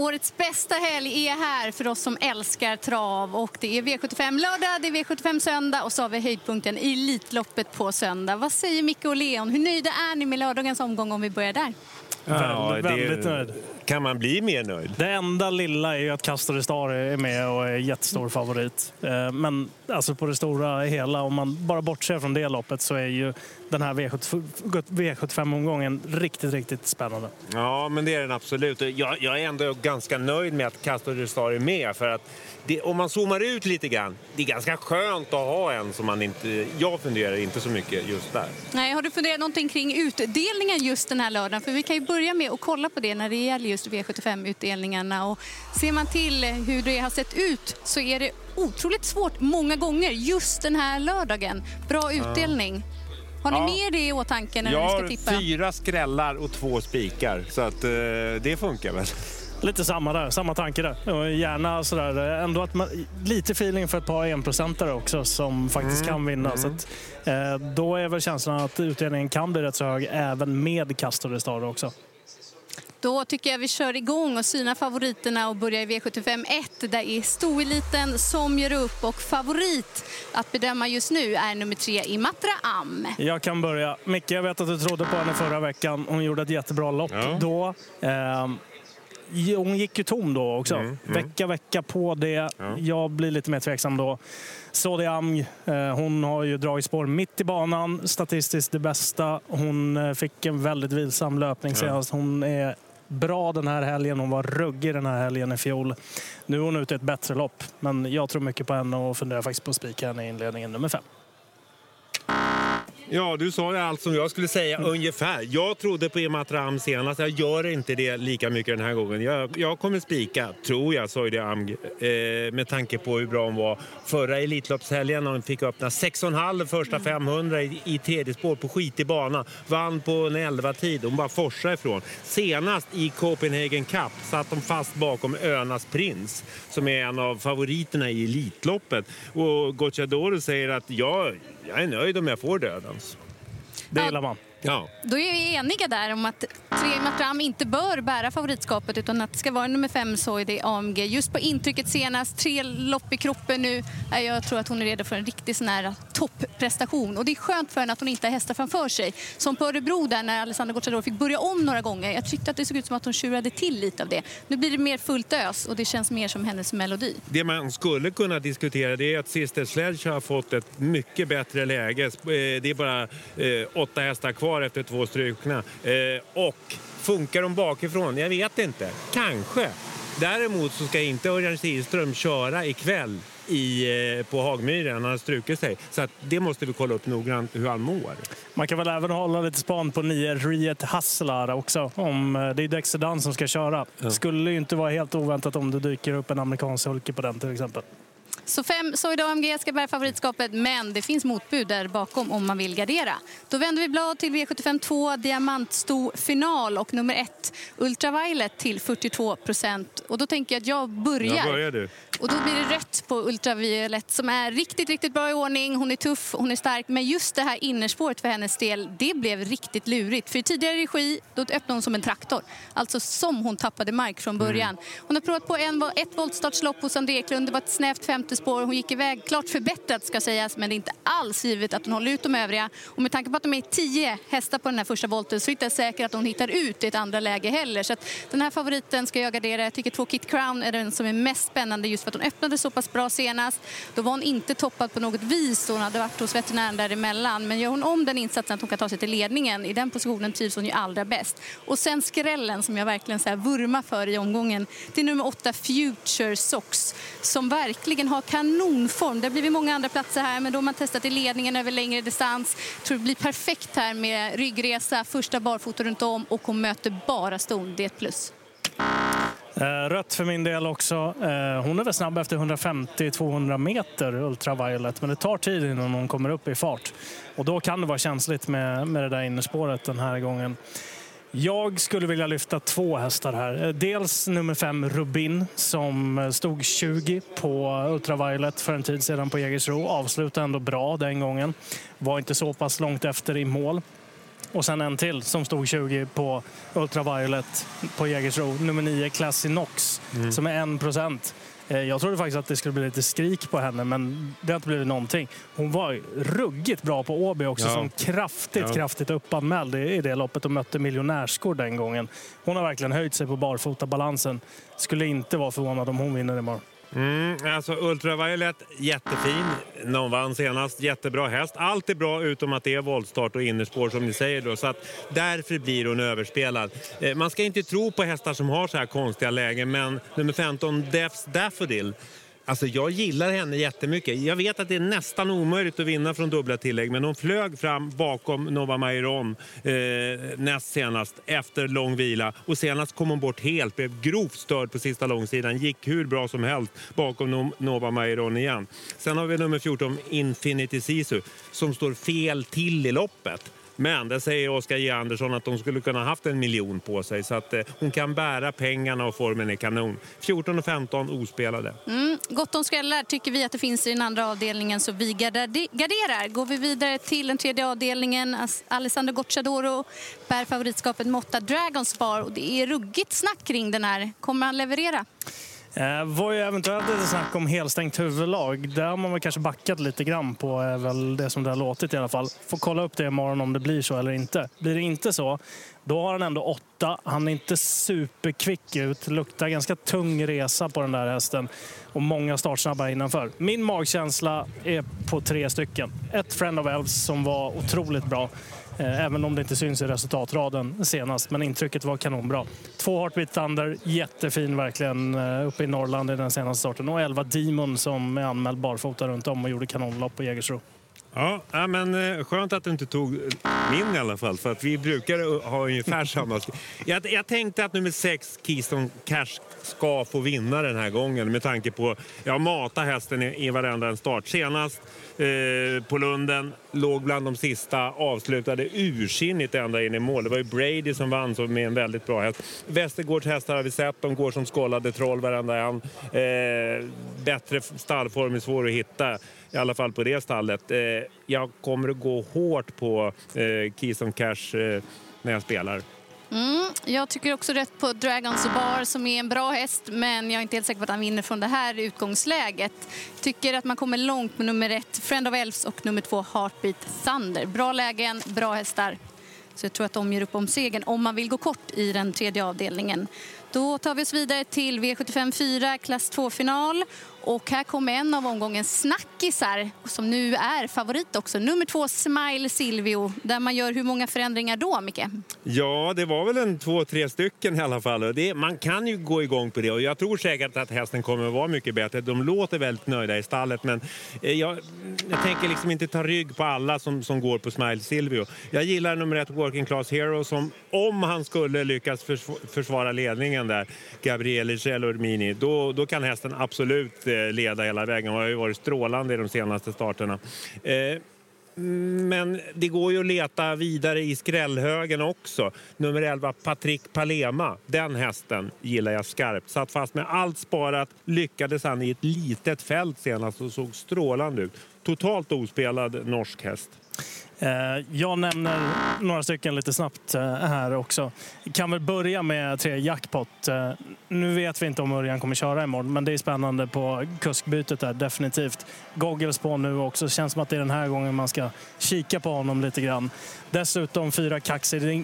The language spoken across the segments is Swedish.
årets bästa helg är här för oss som älskar trav. Och det är V75 lördag, det är V75 söndag och så har vi höjdpunkten i Elitloppet på söndag. Vad säger Micke och Leon? Hur nöjda är ni med lördagens omgång om vi börjar där? Ja, väldigt, väldigt nöjd. Kan man bli mer nöjd? Det enda lilla är ju att Castor Star är med och är jättestor favorit. Eh, Men alltså på det stora hela, om man bara bortser från det loppet så är ju den här V75-omgången riktigt, riktigt spännande. Ja, men det är den absolut. Jag, jag är ändå ganska nöjd med att Castor Star är med. För att det, om man zoomar ut lite grann, det är ganska skönt att ha en som man inte... Jag funderar inte så mycket just där. Nej, har du funderat någonting kring utdelningen just den här lördagen? För vi kan ju börja med att kolla på det när det gäller just V75-utdelningarna. Och ser man till hur det har sett ut så är det otroligt svårt många gånger just den här lördagen. Bra utdelning. Har ni Ja. med det i åtanke när Jag ni ska har tippa? fyra skrällar och två spikar, så att, eh, det funkar väl. Lite samma där, samma tanke där. Och gärna sådär, eh, ändå att man, lite feeling för ett par enprocentare också som faktiskt kan vinna. Så att, eh, då är väl känslan att utdelningen kan bli rätt så hög även med Castor Star också. Då tycker jag vi kör igång och synar favoriterna och börjar i V75 1. Där är stoeliten som gör upp och favorit att bedöma just nu är nummer tre Imatra Am. Jag kan börja. Micke, jag vet att du trodde på henne förra veckan. Hon gjorde ett jättebra lopp Ja. då. Ehm, hon gick ju tom då också. Mm, Vecka, vecka på det. Jag blir lite mer tveksam då. Sodi Amg, eh, hon har ju dragit spår mitt i banan. Statistiskt det bästa. Hon eh, fick en väldigt vilsam löpning senast. Hon är bra den här helgen. Hon var ruggig den här helgen i fjol. Nu är hon ute i ett bättre lopp. Men jag tror mycket på henne och funderar faktiskt på att spika henne i inledningen nummer fem. Ja, du sa ju allt som jag skulle säga ungefär. Jag trodde på Imatram senast. Jag gör inte det lika mycket den här gången. Jag, jag kommer spika, tror jag, sa ju det Amg, eh, med tanke på hur bra hon var förra Elitloppshelgen när hon fick öppna 6,5 första 500 i, i tredje spår på skitig bana. Vann på en 11-tid. Hon bara forsade ifrån. Senast i Copenhagen Cup satt hon fast bakom Önas Prins som är en av favoriterna i Elitloppet. Och Gocciadoro säger att jag, jag är nöjd om jag får det Ja. gillar man. Ja. Då är vi eniga där om att tre Matram inte bör bära favoritskapet utan att det ska vara nummer fem Soide AMG. Just på intrycket senast, tre lopp i kroppen nu. Jag tror att hon är redo för en riktig sån här topprestation. Och det är skönt för henne att hon inte har hästar framför sig. Som på Örebro där när Alessandra Gocciadoro fick börja om några gånger. Jag tyckte att det såg ut som att hon tjurade till lite av det. Nu blir det mer fullt ös och det känns mer som hennes melodi. Det man skulle kunna diskutera det är att Sister Sledge har fått ett mycket bättre läge. Eh, Det är bara eh, åtta hästar kvar efter två strukna. Eh, och funkar de bakifrån? Jag vet inte. Kanske. Däremot så ska inte Örjan Kihlström köra ikväll i, eh, på Hagmyren. Han har strukit sig. Så det måste vi kolla upp noggrant hur han mår. Man kan väl även hålla lite span på nio Riet Hasslar också. Om, eh, det är Dexter Dunn som ska köra. Skulle ju inte vara helt oväntat om det dyker upp en amerikansk sulky på den till exempel. Så fem Soida AMG ska bära favoritskapet, men det finns motbud där bakom om man vill gardera. Då vänder vi blad till V75 2, diamantsto final och nummer ett Ultraviolet till 42 procent. Och då tänker jag att jag börjar. Jag börjar du. Och då blir det rött på Ultraviolet som är riktigt, riktigt bra i ordning. Hon är tuff, hon är stark. Men just det här innerspåret för hennes del, det blev riktigt lurigt. För i tidigare regi, då öppnade hon som en traktor. Alltså som hon tappade mark från början. Hon har provat på en, ett voltstartslopp hos André Eklund. Det var ett snävt femte spår. Hon gick iväg, klart förbättrat ska sägas, men det är inte alls givet att hon håller ut de övriga. Och med tanke på att de är tio hästar på den här första volten så är det inte säkert att hon hittar ut i ett andra läge heller. Så att den här favoriten ska jag gardera. Jag tycker två Kit Crown är den som är mest spännande just för att hon öppnade så pass bra senast. Då var hon inte toppad på något vis. Hon hade varit hos veterinären däremellan. Men gör hon om den insatsen att hon kan ta sig till ledningen, i den positionen trivs hon ju allra bäst. Och sen skrällen som jag verkligen så här vurmar för i omgången. Det är nummer åtta Future Socks som verkligen har kanonform. Det har blivit många andra platser här men då har man testat i ledningen över längre distans. Jag tror det blir perfekt här med ryggresa, första barfota runt om och hon möter bara ston. Det är ett plus. Eh, rött för min del också. Eh, hon är väl snabb efter 150-200 meter, Ultraviolet. Men det tar tid innan hon kommer upp i fart. Och då kan det vara känsligt med, med det där innerspåret den här gången. Jag skulle vilja lyfta två hästar här. Eh, Dels nummer fem Rubin som eh, stod 20 på Ultraviolet för en tid sedan på Jägersro. Avslutade ändå bra den gången. Var inte så pass långt efter i mål. Och sen en till som stod 20 på Ultraviolet på Jägersro. Nummer 9, Classy Knox, mm. som är 1 procent. Eh, jag trodde faktiskt att det skulle bli lite skrik på henne, men det har inte blivit någonting. Hon var ruggigt bra på Åby också, ja. som kraftigt, ja. kraftigt uppanmäld i det loppet och mötte miljonärskor den gången. Hon har verkligen höjt sig på barfotabalansen. Skulle inte vara förvånad om hon vinner imorgon. Mm, alltså Ultraviolet, jättefin. Någon vann senast. Jättebra häst. Allt är bra utom att det är voltstart och innerspår som ni säger. Då, så att därför blir hon överspelad. Eh, man ska inte tro på hästar som har så här konstiga lägen men nummer 15, Defs Daffodil Alltså jag gillar henne jättemycket. Jag vet att det är nästan omöjligt att vinna från dubbla tillägg men hon flög fram bakom Nova Mairon eh, näst senast efter lång vila och senast kom hon bort helt, blev grovt störd på sista långsidan, gick hur bra som helst bakom Nova Mairon igen. Sen har vi nummer 14 Infinity Sisu som står fel till i loppet. Men det säger Oskar J Andersson att de skulle kunna haft en miljon på sig så att eh, hon kan bära pengarna och formen är kanon. 14 och 15 ospelade. Mm, gott om skrällar tycker vi att det finns i den andra avdelningen så vi garderar. Går vi vidare till den tredje avdelningen. Alessandro Gocciadoro bär favoritskapet Motta Dragonspar och det är ruggigt snack kring den här. Kommer han leverera? Det eh, var ju eventuellt lite snack om helstängt huvudlag. Där har man väl kanske backat lite grann på är väl det som det har låtit i alla fall. Får kolla upp det imorgon om det blir så eller inte. Blir det inte så, då har han ändå åtta. Han är inte superkvick ut. Luktar ganska tung resa på den där hästen. Och många startsnabba innanför. Min magkänsla är på tre stycken. Ett Friend of Elves som var otroligt bra. Eh, även om det inte syns i resultatraden senast. Men intrycket var kanonbra. Två Heartbeat Thunder, jättefin verkligen eh, uppe i Norrland i den senaste starten. Och 11 Demon som är anmäld barfota runt om och gjorde kanonlopp på Jägersro. Ja, men eh, skönt att du inte tog eh, min i alla fall, för att vi brukar ha ungefär samma. Jag, jag tänkte att nummer sex, Keystone Cash, ska få vinna den här gången med tanke på att matar hästen i, i varenda start. Senast eh, på Lunden, låg bland de sista, avslutade ursinnigt ända in i mål. Det var ju Brady som vann så med en väldigt bra häst. Västergårds hästar har vi sett, de går som skållade troll varenda en. Eh, bättre stallform är svår att hitta i alla fall på det stallet. Eh, Eh, jag kommer att gå hårt på eh, Keys on Cash eh, när jag spelar. Mm, jag tycker också rätt på Dragons Bar som är en bra häst men jag är inte helt säker på att han vinner från det här utgångsläget. Tycker att man kommer långt med nummer ett Friend of Elves och nummer två Heartbeat Thunder. Bra lägen, bra hästar. Så jag tror att de ger upp om segern om man vill gå kort i den tredje avdelningen. Då tar vi oss vidare till V75 4, klass 2-final. Och här kommer en av omgångens snackisar som nu är favorit också. Nummer två, Smile Silvio. Där man gör hur många förändringar då, Micke? Ja, det var väl en två, tre stycken i alla fall. Det, man kan ju gå igång på det och jag tror säkert att hästen kommer att vara mycket bättre. De låter väldigt nöjda i stallet men eh, jag, jag tänker liksom inte ta rygg på alla som, som går på Smile Silvio. Jag gillar nummer ett, Working Class Hero, som om han skulle lyckas försvara ledningen ledningen där, Gabriele Gelormini, då, då kan hästen absolut eh, leda hela vägen. Han har ju varit strålande i de senaste starterna. Eh, men det går ju att leta vidare i skrällhögen också. Nummer 11, Patrick Palema. Den hästen gillar jag skarpt. Satt fast med allt sparat, lyckades han i ett litet fält senast och såg strålande ut. Totalt ospelad norsk häst. Eh, jag nämner några stycken lite snabbt eh, här också. Kan väl börja med tre jackpot. Eh, nu vet vi inte om Örjan kommer köra imorgon, men det är spännande på kuskbytet där, definitivt. Goggles på nu också. Det känns som att det är den här gången man ska kika på honom lite grann. Dessutom fyra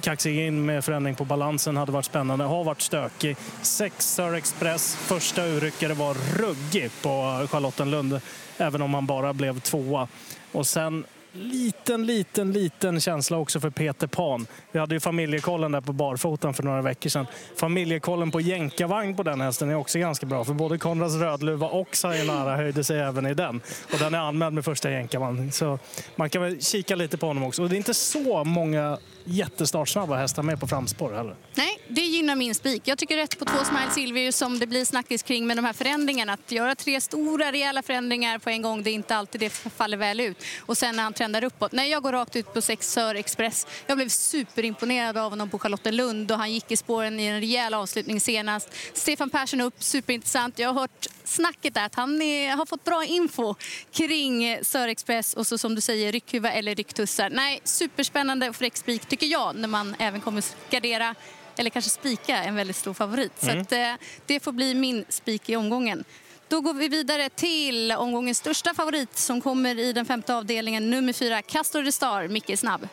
kaxig in med förändring på balansen hade varit spännande. Har varit stökig. Sex Sir Express, första urryckare var ruggig på Charlottenlund, även om han bara blev tvåa. Och sen liten, liten, liten känsla också för Peter Pan. Vi hade ju familjekollen där på barfotan för några veckor sedan. Familjekollen på jänkarvagn på den hästen är också ganska bra. För både Konrads Rödluva och Sayonara höjde sig även i den. Och den är anmäld med första jänkarvagn. Så man kan väl kika lite på honom också. Och det är inte så många jättestartsnabba hästar med på framspår heller. Nej, det gynnar min spik. Jag tycker rätt på två Smile Silvius som det blir snackis kring med de här förändringarna. Att göra tre stora rejäla förändringar på en gång, det är inte alltid det faller väl ut. Och sen när han trendar uppåt. Nej, jag går rakt ut på sex Sör Express. Jag blev superimponerad av honom på Charlottenlund och han gick i spåren i en rejäl avslutning senast. Stefan Persson upp, superintressant. Jag har hört snacket är att han är, har fått bra info kring Sörexpress och så som du säger ryckhuva eller rycktussar. Nej, superspännande och fräck spik tycker jag när man även kommer gardera eller kanske spika en väldigt stor favorit. Mm. Så att, eh, det får bli min spik i omgången. Då går vi vidare till omgångens största favorit som kommer i den femte avdelningen, nummer fyra, Castor de Star, Micke Snabb.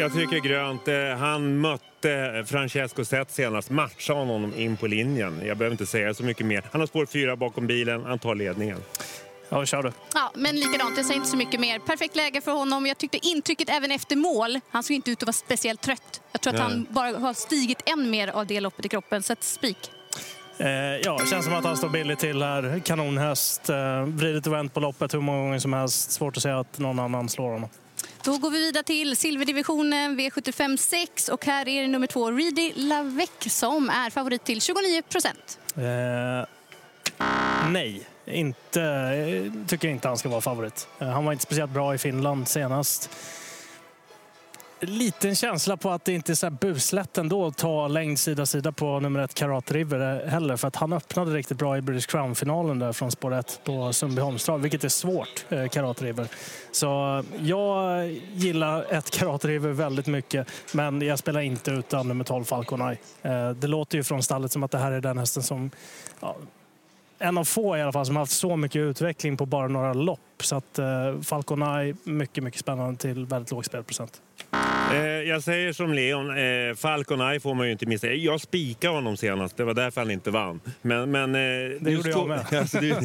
Jag tycker grönt. Eh, han mötte Francesco Zet senast, matchade honom in på linjen. Jag behöver inte säga så mycket mer. Han har spår fyra bakom bilen, han tar ledningen. Ja, kör du. Ja, men likadant, jag säger inte så mycket mer. Perfekt läge för honom. Jag tyckte intrycket även efter mål, han såg inte ut att vara speciellt trött. Jag tror att Nej. han bara har stigit än mer av det loppet i kroppen, så spik. Eh, ja, känns som att han står billigt till här. Kanonhäst, eh, vridit och vänt på loppet hur många gånger som helst. Svårt att säga att någon annan slår honom. Då går vi vidare till silverdivisionen V75 6 och här är det nummer två Reedy Lavec som är favorit till 29 procent. Eh, nej, inte, eh, tycker inte han ska vara favorit. Eh, han var inte speciellt bra i Finland senast liten känsla på att det inte är så buslätt ändå att ta längd sida sida på nummer ett Karat River eh, heller. För att han öppnade riktigt bra i British Crown-finalen där från spår 1 på Sundbyholmstrav, vilket är svårt, eh, Karat River. Så eh, jag gillar ett Karat River väldigt mycket, men jag spelar inte utan nummer 12 Falcon Eye. Eh, det låter ju från stallet som att det här är den hästen som ja, en av få i alla fall som har haft så mycket utveckling på bara några lopp. Så att eh, Falcon Eye, mycket, mycket spännande till väldigt låg spelprocent. Eh, jag säger som Leon, eh, Falcon Eye får man ju inte missa. Jag spikade honom senast, det var därför han inte vann. Men, men, eh, det gjorde jag med. alltså, du,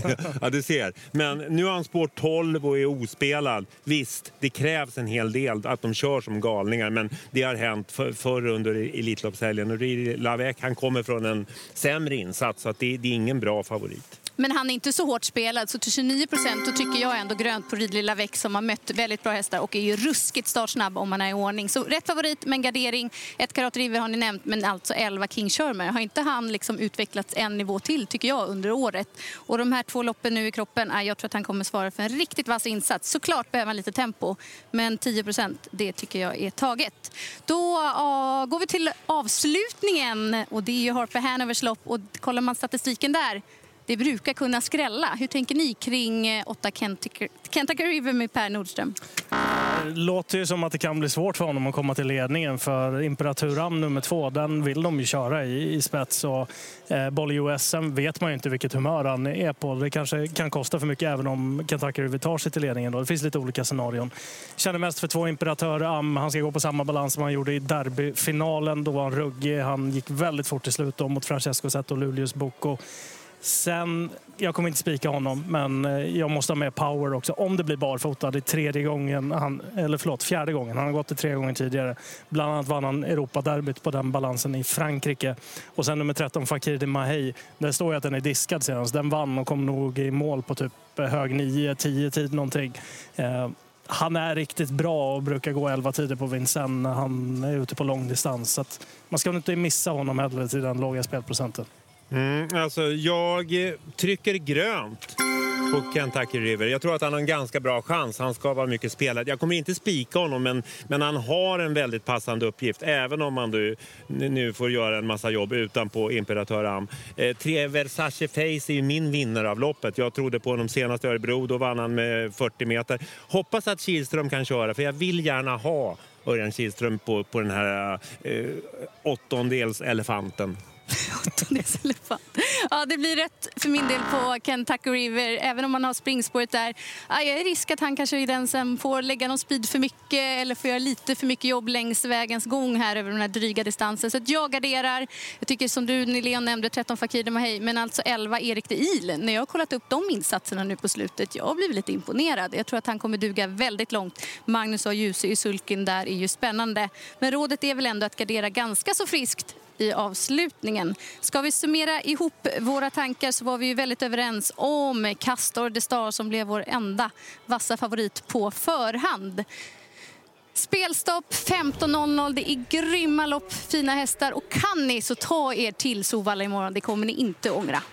ja, du ser. Men nu har han spår 12 och är ospelad. Visst, det krävs en hel del att de kör som galningar, men det har hänt för, förr under Elitloppshelgen. Och Lavec, han kommer från en sämre insats, så att det, det är ingen bra favorit. Men han är inte så hårt spelad, så till 29 procent tycker jag ändå grönt på Ridlilla Väck som har mött väldigt bra hästar och är ju ruskigt startsnabb om man är i ordning. Så rätt favorit, men gardering. Ett Karat River har ni nämnt, men alltså 11 King Shermer. Har inte han liksom utvecklats en nivå till, tycker jag, under året? Och de här två loppen nu i kroppen, jag tror att han kommer svara för en riktigt vass insats. Såklart behöver han lite tempo, men 10 procent, det tycker jag är taget. Då uh, går vi till avslutningen och det är ju Harper Hanovers lopp och kollar man statistiken där det brukar kunna skrälla. Hur tänker ni kring 8 eh, Kentucky River med Per Nordström? Det låter ju som att det kan bli svårt för honom att komma till ledningen för Imperaturam nummer två, den vill de ju köra i, i spets. Och, eh, Boll USM vet man ju inte vilket humör han är på. Det kanske kan kosta för mycket även om Kentucky River tar sig till ledningen. Då. Det finns lite olika scenarion. Känner mest för två Imperaturam. Han ska gå på samma balans som han gjorde i derbyfinalen. Då var han ruggig. Han gick väldigt fort i slut mot Francesco Zet och Luleås Bocco. Sen, jag kommer inte spika honom, men eh, jag måste ha med power också. Om det blir barfota, det är tredje gången, han, eller förlåt, fjärde gången. Han har gått det tre gånger tidigare. Bland annat vann han Europaderbyt på den balansen i Frankrike. Och sen nummer 13, Fakir de Mahey. Där står ju att den är diskad senast. Den vann och kom nog i mål på typ eh, hög 9, 10 tid någonting. Eh, han är riktigt bra och brukar gå 11 tider på Vincennes när han är ute på långdistans. Så man ska inte missa honom heller till den låga spelprocenten. Mm, alltså jag eh, trycker grönt på Kentucky River. Jag tror att han har en ganska bra chans. Han ska vara mycket spelad. Jag kommer inte spika honom, men, men han har en väldigt passande uppgift. Även om han nu, nu får göra en massa jobb utanpå Imperatör Am. Eh, tre Versace Face är ju min vinnare av loppet. Jag trodde på honom senast i Örebro. Då vann han med 40 meter. Hoppas att Kihlström kan köra, för jag vill gärna ha Örjan Kihlström på, på den här eh, åttondels elefanten. Ja, det blir rätt för min del på Kentucky River, även om man har springspåret där. Ja, jag är risk att han kanske är den som får lägga någon speed för mycket eller får göra lite för mycket jobb längs vägens gång här över den här dryga distansen. Så att jag garderar. Jag tycker som du Leon nämnde, 13 Fakir Demahey, men alltså 11 Erik de Il. När jag har kollat upp de insatserna nu på slutet, jag har blivit lite imponerad. Jag tror att han kommer duga väldigt långt. Magnus och Ljuse i sulken där är ju spännande. Men rådet är väl ändå att gardera ganska så friskt i avslutningen. Ska vi summera ihop våra tankar så var vi ju väldigt överens om Castor de Star som blev vår enda vassa favorit på förhand. Spelstopp 15.00. Det är grymma lopp, fina hästar. Och kan ni så ta er till Sovalla imorgon. Det kommer ni inte ångra.